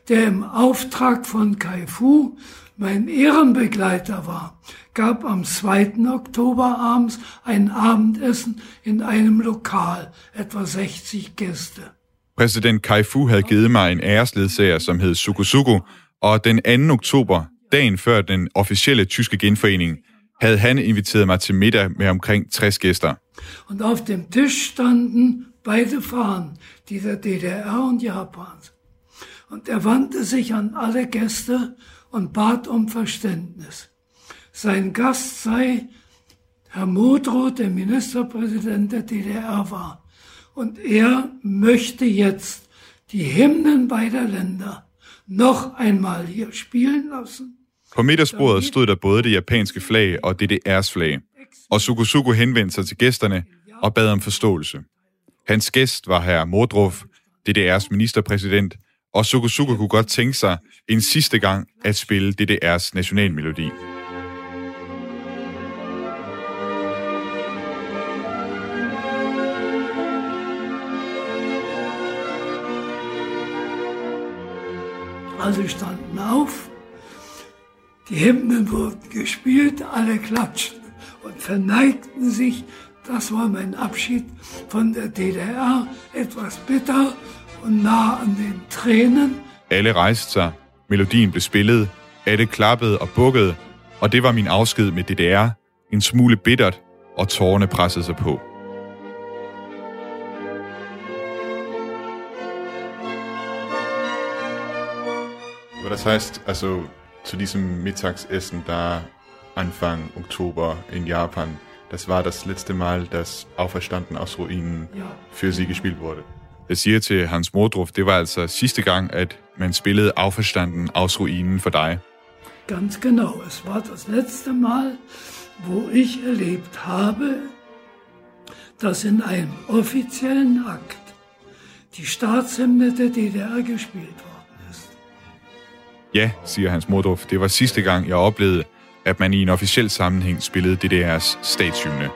der im Auftrag von Kaifu mein Ehrenbegleiter war, gab am 2. Oktober abends ein Abendessen in einem Lokal, etwa 60 Gäste. Præsident Kaifu havde givet mig en æresledsager, som hed Sukusuku, og den 2. oktober, dagen før den officielle tyske genforening, havde han inviteret mig til middag med omkring 60 gæster. Und auf dem Tisch standen beide Fahnen, die der DDR und Japans. Und er wandte sich an alle Gäste und bat um Verständnis. Sein Gast sei Herr Modrow, der Ministerpräsident der DDR war. Und er möchte jetzt die Hymnen beider Länder noch einmal hier spielen lassen. På middagsbordet stod der både det japanske flag og DDR's flag, og Sukusuku henvendte sig til gæsterne og bad om forståelse. Hans gæst var herr Modrov, DDR's ministerpræsident, og Sukusuku kunne godt tænke sig en sidste gang at spille DDR's nationalmelodi. Alle standen auf, die Hymnen wurden gespielt, alle klatschten und verneigten sich. Das war mein Abschied von der DDR, etwas bitter und nah an den Tränen. Alle rejste sig, melodien blev spillet, alle klappede og bukkede, og det var min afsked med DDR, en smule bittert, og tårerne pressede sig på. Das heißt, also zu diesem Mittagsessen da Anfang Oktober in Japan, das war das letzte Mal, dass Auferstanden aus Ruinen für sie gespielt wurde. Jeg siger til Hans Modrup, det var altså sidste gang, at man spillede Auferstanden aus Ruinen for dig. Ganz genau, es war das letzte Mal, wo ich erlebt habe, dass in einem offiziellen Akt die Staatshymne der DDR gespielt ist. Ja, siger Hans Modrup, det var sidste gang, jeg oplevede, at man i en officiel sammenhæng spillede DDR's statshymne.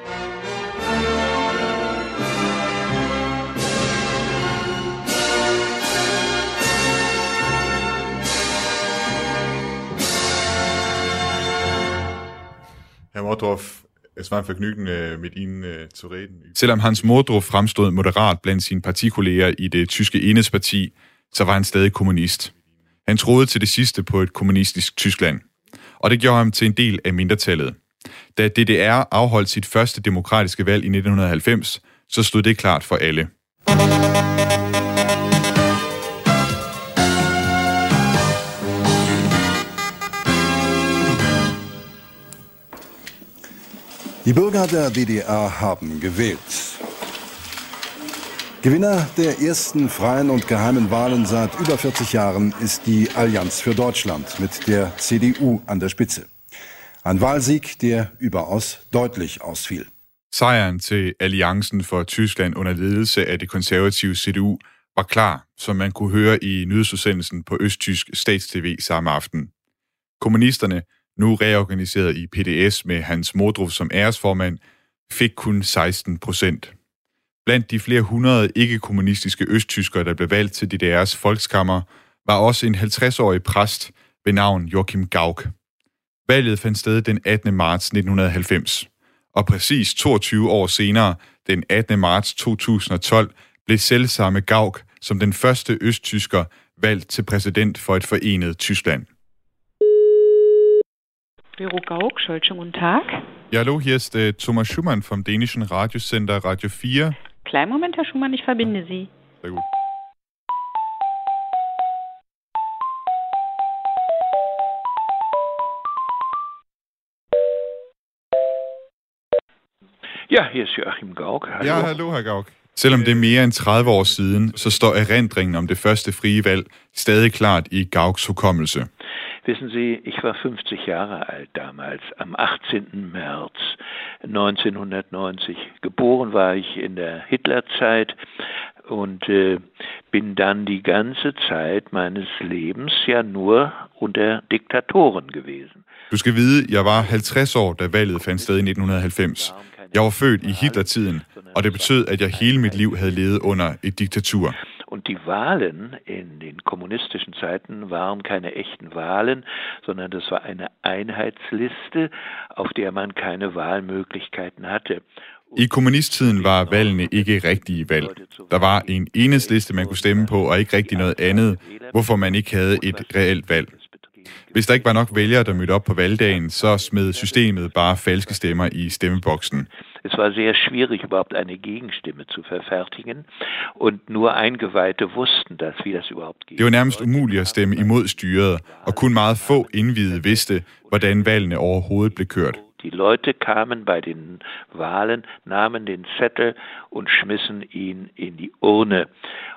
Herr Mordorf, es war ein Vergnügen, mit Ihnen äh, zu reden. Selvom Hans Modrup fremstod moderat blandt sine partikolleger i det tyske enhedsparti, så var han stadig kommunist. Han troede til det sidste på et kommunistisk Tyskland, og det gjorde ham til en del af mindretallet. Da DDR afholdt sit første demokratiske valg i 1990, så stod det klart for alle. Die Bürger der DDR haben gewählt. Gewinner der ersten freien und geheimen Wahlen seit über 40 Jahren ist die Allianz für Deutschland mit der CDU an der Spitze. Ein Wahlsieg, der überaus deutlich ausfiel. Sejren til Alliancen for Tyskland under ledelse af det konservative CDU var klar, som man kunne høre i nyhedsudsendelsen på Østtysk Statstv samme aften. Kommunisterne, nu reorganiseret i PDS med Hans Modrup som æresformand, fik kun 16 procent. Blandt de flere hundrede ikke-kommunistiske østtyskere, der blev valgt til DDR's folkskammer, var også en 50-årig præst ved navn Joachim Gauck. Valget fandt sted den 18. marts 1990, og præcis 22 år senere, den 18. marts 2012, blev selvsamme Gauck som den første østtysker valgt til præsident for et forenet Tyskland. Büro Gauck, Scholz, guten Tag. Ja, hallo, hier ist äh, Thomas Schumann vom dänischen Radiosender Radio 4. Kleinen Moment, Herr Schumann, ich verbinde Sie. Sehr gut. Ja, her er Joachim Gauck. Hallo. Ja, hallo, herr Gauck. Selvom det er mere end 30 år siden, så står erindringen om det første frie valg stadig klart i Gauks hukommelse. Wissen Sie, ich war 50 Jahre alt damals, am 18. März 1990. Geboren war ich in der Hitlerzeit und äh, bin dann die ganze Zeit meines Lebens ja nur unter Diktatoren gewesen. Du skal vide, jeg var 50 år, da valget fandt sted i 1990. Jeg var født i Hitlertiden, og det betød, at jeg hele mit liv havde levet under et diktatur. Und die Wahlen kommunistischen Zeiten waren keine echten Wahlen, sondern das war eine Einheitsliste, auf der man keine Wahlmöglichkeiten hatte. I kommunisttiden var valgene ikke rigtige valg. Der var en enhedsliste, man kunne stemme på, og ikke rigtig noget andet, hvorfor man ikke havde et reelt valg. Hvis der ikke var nok vælgere, der mødte op på valgdagen, så smed systemet bare falske stemmer i stemmeboksen. Es war sehr schwierig, überhaupt eine Gegenstimme zu verfertigen. Und nur Eingeweihte wussten das, wie das überhaupt geht. Det var nærmest umuligt at stemme imod styret, og kun meget få indvidede vidste, hvordan valgene overhovedet blev kørt. Die Leute kamen bei den Wahlen, nahmen den Zettel und schmissen ihn in die Urne,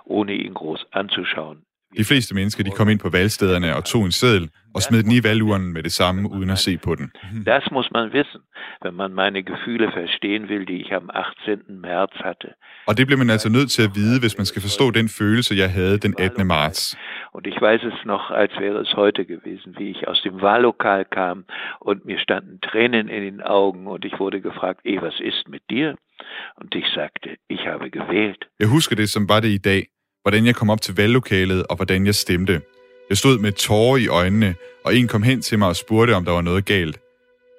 ohne ihn groß anzuschauen. De fleste mennesker de kom ind på valgstederne og tog en seddel og smed den i valguren med det samme, uden at se på den. Das muss man wissen, wenn man meine Gefühle verstehen will, die ich am 18. März hatte. Og det bliver man altså nødt til at vide, hvis man skal forstå den følelse, jeg havde den 18. marts. Und ich weiß es noch, als wäre es heute gewesen, wie ich aus dem Wahllokal kam und mir standen Tränen in den Augen und ich wurde gefragt, eh, was ist mit dir? Und ich sagte, ich habe gewählt. Jeg husker det, som var det i dag hvordan jeg kom op til valglokalet og hvordan jeg stemte. Jeg stod med tårer i øjnene, og en kom hen til mig og spurgte, om der var noget galt.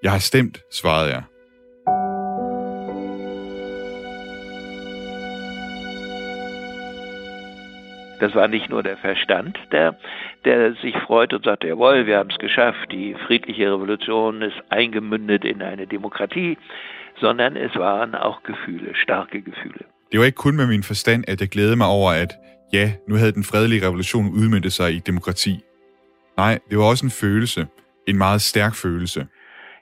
Jeg har stemt, svarede jeg. Das war nicht nur der Verstand, der, der sich freut und sagt, jawohl, wir haben es geschafft, die friedliche Revolution ist eingemündet in eine Demokratie, sondern es waren auch Gefühle, starke Gefühle. Det var ikke kun med min forstand, at jeg glædede mig over, at ja, nu havde den fredelige revolution udmyndtet sig i demokrati. Nej, det var også en følelse. En meget stærk følelse.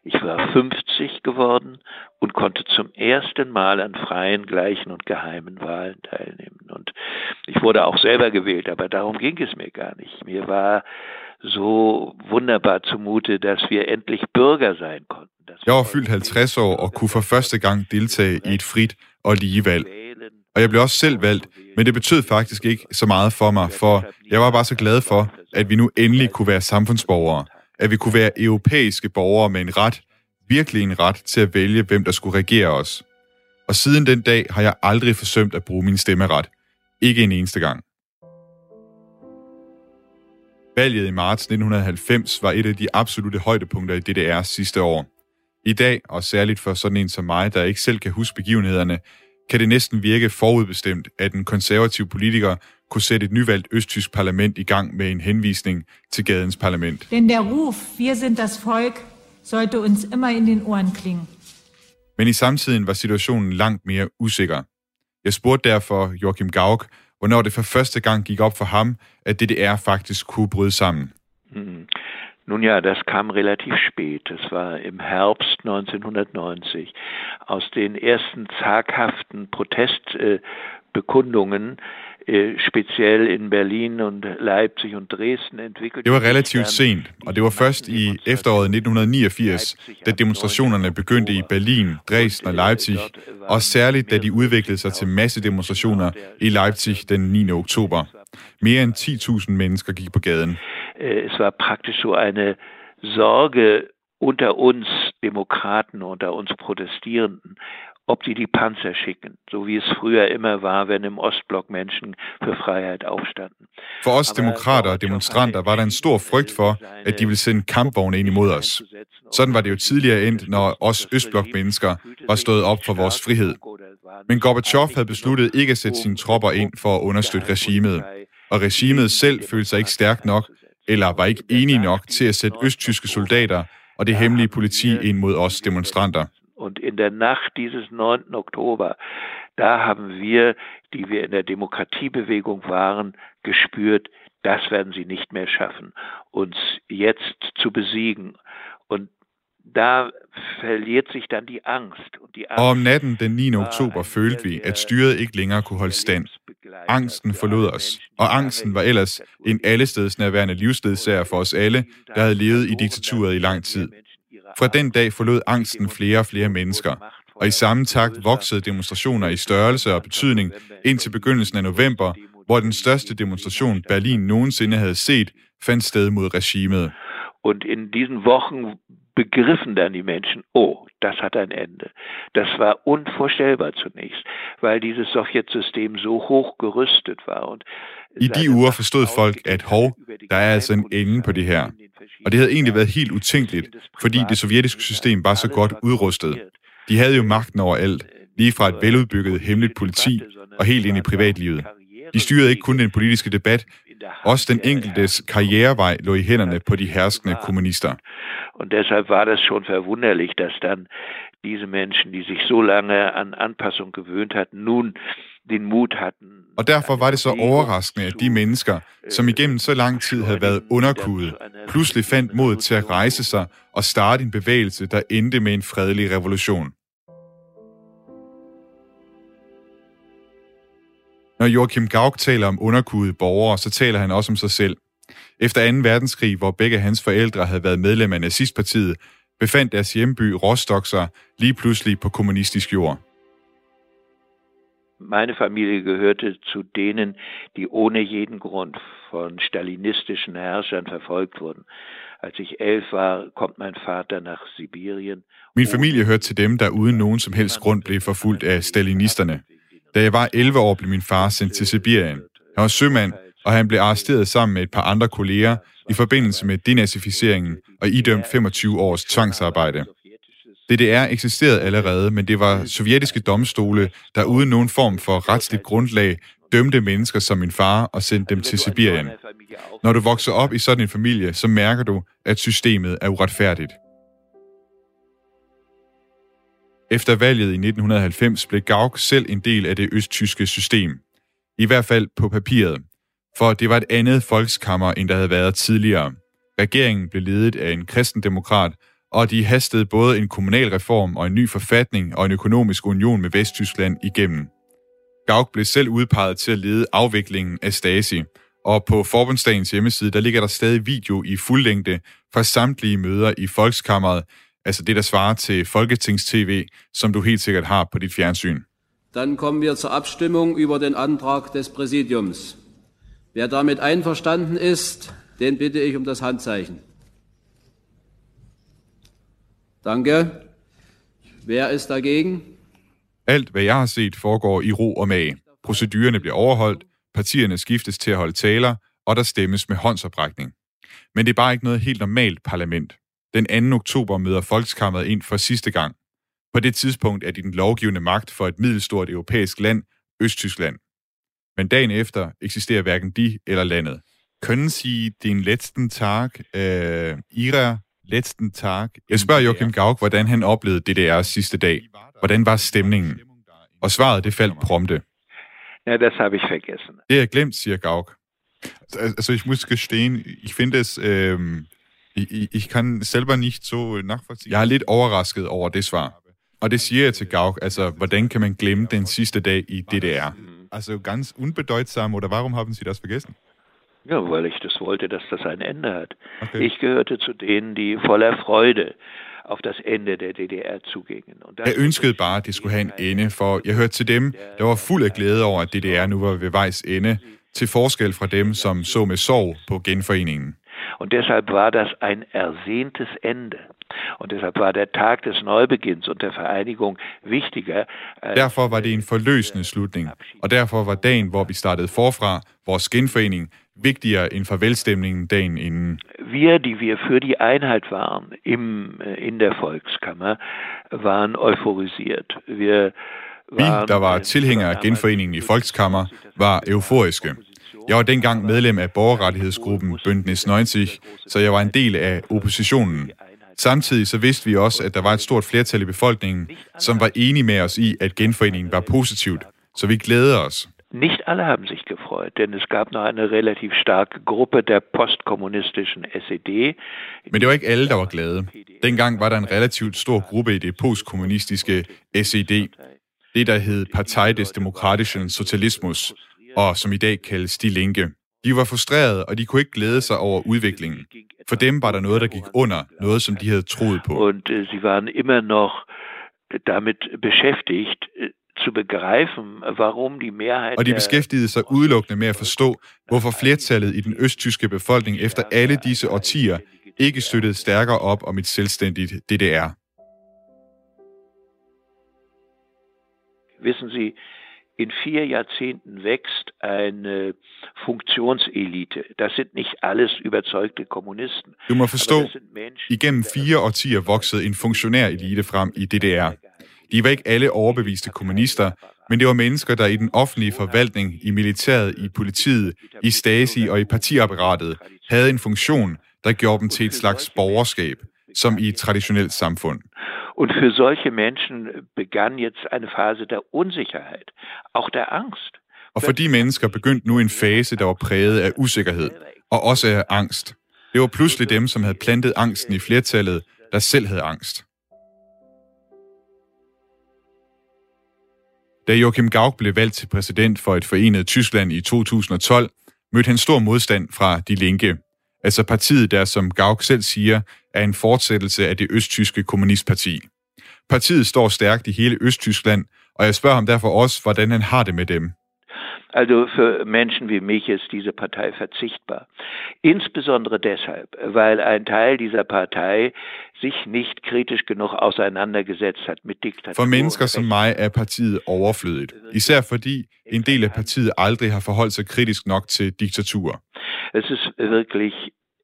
Ich war 50 geworden und konnte zum ersten Mal an freien, gleichen und geheimen Wahlen teilnehmen. Und ich wurde auch selber gewählt, aber darum ging es mir gar nicht. Mir war so wunderbar zumute, dass wir endlich Bürger sein konnten. Jeg var fyldt 50 år og kunne for første gang deltage i et frit og lige valg. Og jeg blev også selv valgt, men det betød faktisk ikke så meget for mig, for jeg var bare så glad for, at vi nu endelig kunne være samfundsborgere. At vi kunne være europæiske borgere med en ret, virkelig en ret til at vælge, hvem der skulle regere os. Og siden den dag har jeg aldrig forsømt at bruge min stemmeret. Ikke en eneste gang. Valget i marts 1990 var et af de absolute højdepunkter i DDR's sidste år. I dag, og særligt for sådan en som mig, der ikke selv kan huske begivenhederne, kan det næsten virke forudbestemt, at en konservativ politiker kunne sætte et nyvalgt østtysk parlament i gang med en henvisning til gadens parlament. Denn der Ruf, wir sind das Volk, sollte uns immer in den Ohren klingen. Men i samtiden var situationen langt mere usikker. Jeg spurgte derfor Joachim Gauck, hvornår det for første gang gik op for ham, at DDR faktisk kunne bryde sammen. Mm. Nun ja, das kam relativ spät. Das war im Herbst 1990. Aus den ersten zaghaften Protestbekundungen, äh, speziell in Berlin und Leipzig und Dresden entwickelt. Det var relativt sent, og det var først i efteråret 1989, da demonstrationerne begyndte i Berlin, Dresden og Leipzig, og særligt da de udviklede sig til massedemonstrationer i Leipzig den 9. oktober. Mere end 10.000 mennesker gik på gaden. Äh, es war praktisch so eine Sorge unter uns Demokraten, unter uns Protestierenden, ob die die Panzer schicken, so wie es früher immer war, wenn im Ostblock Menschen für Freiheit aufstanden. For os demokrater og demonstranter var der en stor frygt for, at de ville sende kampvogne ind imod os. Sådan var det jo tidligere endt, når os Østblok-mennesker var stået op for vores frihed. Men Gorbachev havde besluttet ikke at sætte sine tropper ind for at understøtte regimet, og regimet selv følte sig ikke stærkt nok, eller var ikke enige nok til at sætte østtyske soldater og det hemmelige politi ind mod os demonstranter. Und in der Nacht dieses 9. Oktober, da haben wir, die wir in der Demokratiebewegung waren, gespürt, das werden sie nicht mehr schaffen, uns jetzt zu besiegen. Und da verliert sich dann die Angst. Und die Angst Og om natten den 9. oktober følte vi, at styret ikke længere kunne holde stand. Angsten forlod os, og angsten var ellers en allestedsnærværende livsledsager for os alle, der havde levet i diktaturet i lang tid. Fra den dag forlod angsten flere og flere mennesker, og i samme takt voksede demonstrationer i størrelse og betydning indtil begyndelsen af november, hvor den største demonstration Berlin nogensinde havde set, fandt sted mod regimet. Und in diesen Wochen begriffen dann die Menschen, oh, das hat ein Ende. Das war unvorstellbar zunächst, weil dieses Sowjetsystem so hoch gerüstet war. Und I de uger forstod folk, at hov, der er altså en ende på det her. Og det havde egentlig været helt utænkeligt, fordi det sovjetiske system var så godt udrustet. De havde jo magten over alt, lige fra et veludbygget hemmeligt politi og helt ind i privatlivet. De styrede ikke kun den politiske debat, også den enkeltes karrierevej lå i hænderne på de herskende kommunister. Und deshalb war das schon verwunderlich, dass dann diese Menschen, die sich so lange an Anpassung gewöhnt hatten, nun den Mut hatten. Og derfor var det så overraskende, at de mennesker, som igennem så lang tid havde været underkudet, pludselig fandt mod til at rejse sig og starte en bevægelse, der endte med en fredelig revolution. Når Joachim Gauck taler om underkudede borgere, så taler han også om sig selv. Efter 2. verdenskrig, hvor begge hans forældre havde været medlem af nazistpartiet, befandt deres hjemby Rostock sig lige pludselig på kommunistisk jord. Meine Familie gehörte zu denen, die ohne jeden Grund von stalinistischen Herrschern verfolgt wurden. Als ich elf war, kommt mein Vater nach Sibirien. Min familie hørte til dem, der uden nogen som helst grund blev forfulgt af stalinisterne. Da jeg var 11 år, blev min far sendt til Sibirien. Han var sømand, og han blev arresteret sammen med et par andre kolleger i forbindelse med denazificeringen og idømt 25 års tvangsarbejde. DDR eksisterede allerede, men det var sovjetiske domstole, der uden nogen form for retsligt grundlag dømte mennesker som min far og sendte dem til Sibirien. Når du vokser op i sådan en familie, så mærker du, at systemet er uretfærdigt. Efter valget i 1990 blev Gauck selv en del af det østtyske system. I hvert fald på papiret. For det var et andet folkskammer, end der havde været tidligere. Regeringen blev ledet af en kristendemokrat, og de hastede både en kommunal reform og en ny forfatning og en økonomisk union med Vesttyskland igennem. Gauck blev selv udpeget til at lede afviklingen af Stasi, og på Forbundsdagens hjemmeside, der ligger der stadig video i fuldlængde fra samtlige møder i Folkskammeret, altså det, der svarer til Folketings-TV, som du helt sikkert har på dit fjernsyn. Dann kommen wir zur Abstimmung über den Antrag des Präsidiums. Wer damit einverstanden ist, den bitte ich um das Handzeichen. Danke. Wer ist dagegen? Alt, hvad jeg har set, foregår i ro og mag. Procedurerne bliver overholdt, partierne skiftes til at holde taler, og der stemmes med håndsoprækning. Men det er bare ikke noget helt normalt parlament. Den 2. oktober møder Folkeskammeret ind for sidste gang. På det tidspunkt er de den lovgivende magt for et middelstort europæisk land, Østtyskland. Men dagen efter eksisterer hverken de eller landet. Können Sie den letzten Tag, äh, Ihrer letzten Tag... Jeg spørger Joachim Gauck, hvordan han oplevede DDR's sidste dag. Hvordan var stemningen? Og svaret, det faldt prompte. Ja, das habe ich vergessen. Det er glemt, siger Gauck. Also ich muss gestehen, ich finde es... Ähm, ich, ich kann selber nicht so nachvollziehen. Jeg er lidt overrasket over det svar. Og det siger jeg til Gauck, altså, hvordan kan man glemme den sidste dag i DDR? Also ganz unbedeutsam, oder warum haben Sie das vergessen? Ja, weil ich das wollte, dass das ein Ende hat. Okay. Ich gehörte zu denen, die voller Freude auf das Ende der DDR zugingen. Und jeg ønskede bare, at det skulle have en ende, for jeg hørte til dem, der var fuld af glæde over, at DDR nu var ved vejs ende, til forskel fra dem, som så med sorg på genforeningen. Und deshalb war das ein ersehntes Ende. Und deshalb war der Tag des Neubeginns und der Vereinigung wichtiger. Derfor var det en forløsende slutning, og derfor var dagen, hvor vi startede forfra, vores genforening, vigtigere end farvelstemningen dagen inden. Wir, die wir für die Einheit waren im, in der Volkskammer, waren euphorisiert. Wir vi, der var tilhængere af genforeningen i Volkskammer, var euforiske. Jeg var dengang medlem af borgerrettighedsgruppen Bündnis 90, så jeg var en del af oppositionen. Samtidig så vidste vi også, at der var et stort flertal i befolkningen, som var enige med os i, at genforeningen var positivt, så vi glæder os. Nicht alle haben sich gefreut, denn es gab noch eine relativ starke Gruppe der postkommunistischen SED. Men det var ikke alle, der var glade. Dengang var der en relativt stor gruppe i det postkommunistiske SED, det der hed Partei des Demokratischen Sozialismus, og som i dag kaldes De Linke. De var frustrerede, og de kunne ikke glæde sig over udviklingen. For dem var der noget, der gik under, noget som de havde troet på. Und äh, sie waren immer noch damit beschäftigt, äh, zu begreifen, warum die Mehrheit Og de beskæftigede sig udelukkende med at forstå, hvorfor flertallet i den østtyske befolkning efter alle disse årtier ikke støttede stærkere op om et selvstændigt DDR. Wissen Sie, in vier Jahrzehnten wächst eine Funktionselite. Das sind nicht alles überzeugte Kommunisten. Du må forstå, igennem fire årtier voksede en funktionær elite frem i DDR. De var ikke alle overbeviste kommunister, men det var mennesker, der i den offentlige forvaltning, i militæret, i politiet, i Stasi og i partiapparatet havde en funktion, der gjorde dem til et slags borgerskab, som i et traditionelt samfund. Und für solche Menschen begann jetzt eine Phase der Unsicherheit, auch der Angst. Og for de mennesker begyndte nu en fase, der var præget af usikkerhed, og også af angst. Det var pludselig dem, som havde plantet angsten i flertallet, der selv havde angst. Da Joachim Gauck blev valgt til præsident for et forenet Tyskland i 2012, mødte han stor modstand fra De Linke, altså partiet, der som Gauck selv siger, er en fortsættelse af det østtyske kommunistparti. Partiet står stærkt i hele Østtyskland, og jeg spørger ham derfor også, hvordan han har det med dem. Also für Menschen wie mich ist diese Partei verzichtbar. Insbesondere deshalb, weil ein Teil dieser Partei sich nicht kritisch genug auseinandergesetzt hat mit Diktatur. For mennesker som mig er partiet overflødigt, især fordi en del af partiet aldrig har forholdt sig kritisk nok til diktatur. Es ist wirklich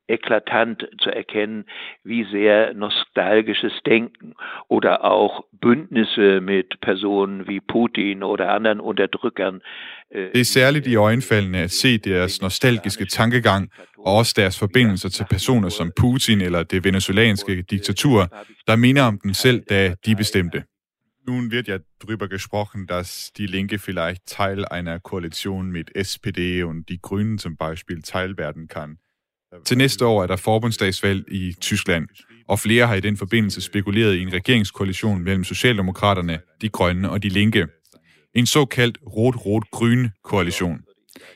eklatant zu erkennen, wie sehr nostalgisches Denken oder auch Bündnisse mit Personen wie Putin oder anderen Unterdrückern. äh, Det er særligt i øjenfaldene at se deres nostalgiske tankegang og også deres forbindelser til personer som Putin eller det venezolanske diktatur, der minder om dem selv, da de bestemte. Nun wird ja darüber gesprochen, dass die Linke vielleicht Teil einer Koalition mit SPD und die Grünen zum Beispiel Teil werden kann. Til næste år er der forbundsdagsvalg i Tyskland, og flere har i den forbindelse spekuleret i en regeringskoalition mellem Socialdemokraterne, de grønne og de linke. En såkaldt rot-rot-grøn koalition.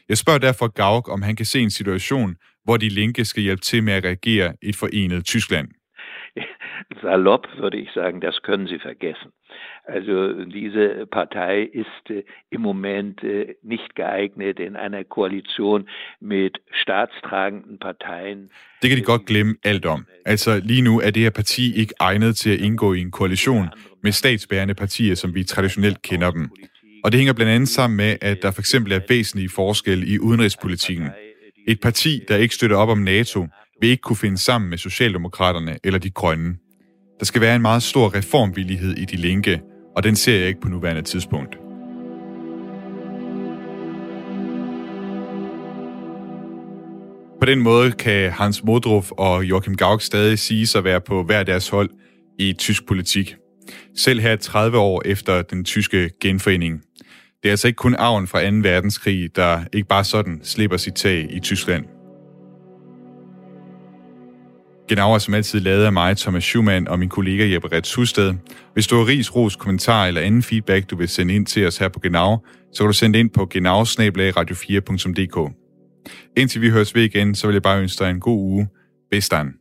Jeg spørger derfor Gauck, om han kan se en situation, hvor de linke skal hjælpe til med at regere et forenet Tyskland. Salopp würde ich sagen, das können Sie vergessen. Also diese Partei ist äh, im Moment äh, nicht geeignet in einer Koalition mit staatstragenden Parteien. Det kan de godt glemme alt om. Altså lige nu er det her parti ikke egnet til at indgå i en koalition med statsbærende partier, som vi traditionelt kender dem. Og det hænger blandt andet sammen med, at der for eksempel er væsentlige forskelle i udenrigspolitikken. Et parti, der ikke støtter op om NATO, vil ikke kunne finde sammen med Socialdemokraterne eller de grønne. Der skal være en meget stor reformvillighed i de linke, og den ser jeg ikke på nuværende tidspunkt. På den måde kan Hans Modruf og Joachim Gauck stadig sige sig være på hver deres hold i tysk politik. Selv her 30 år efter den tyske genforening. Det er altså ikke kun arven fra 2. verdenskrig, der ikke bare sådan slipper sit tag i Tyskland. Genauer er som altid lavet af mig, Thomas Schumann og min kollega Jeppe Rets Husted. Hvis du har ris, ros, kommentar eller anden feedback, du vil sende ind til os her på Genau, så kan du sende det ind på genau radio4.dk. Indtil vi høres ved igen, så vil jeg bare ønske dig en god uge. Bestand.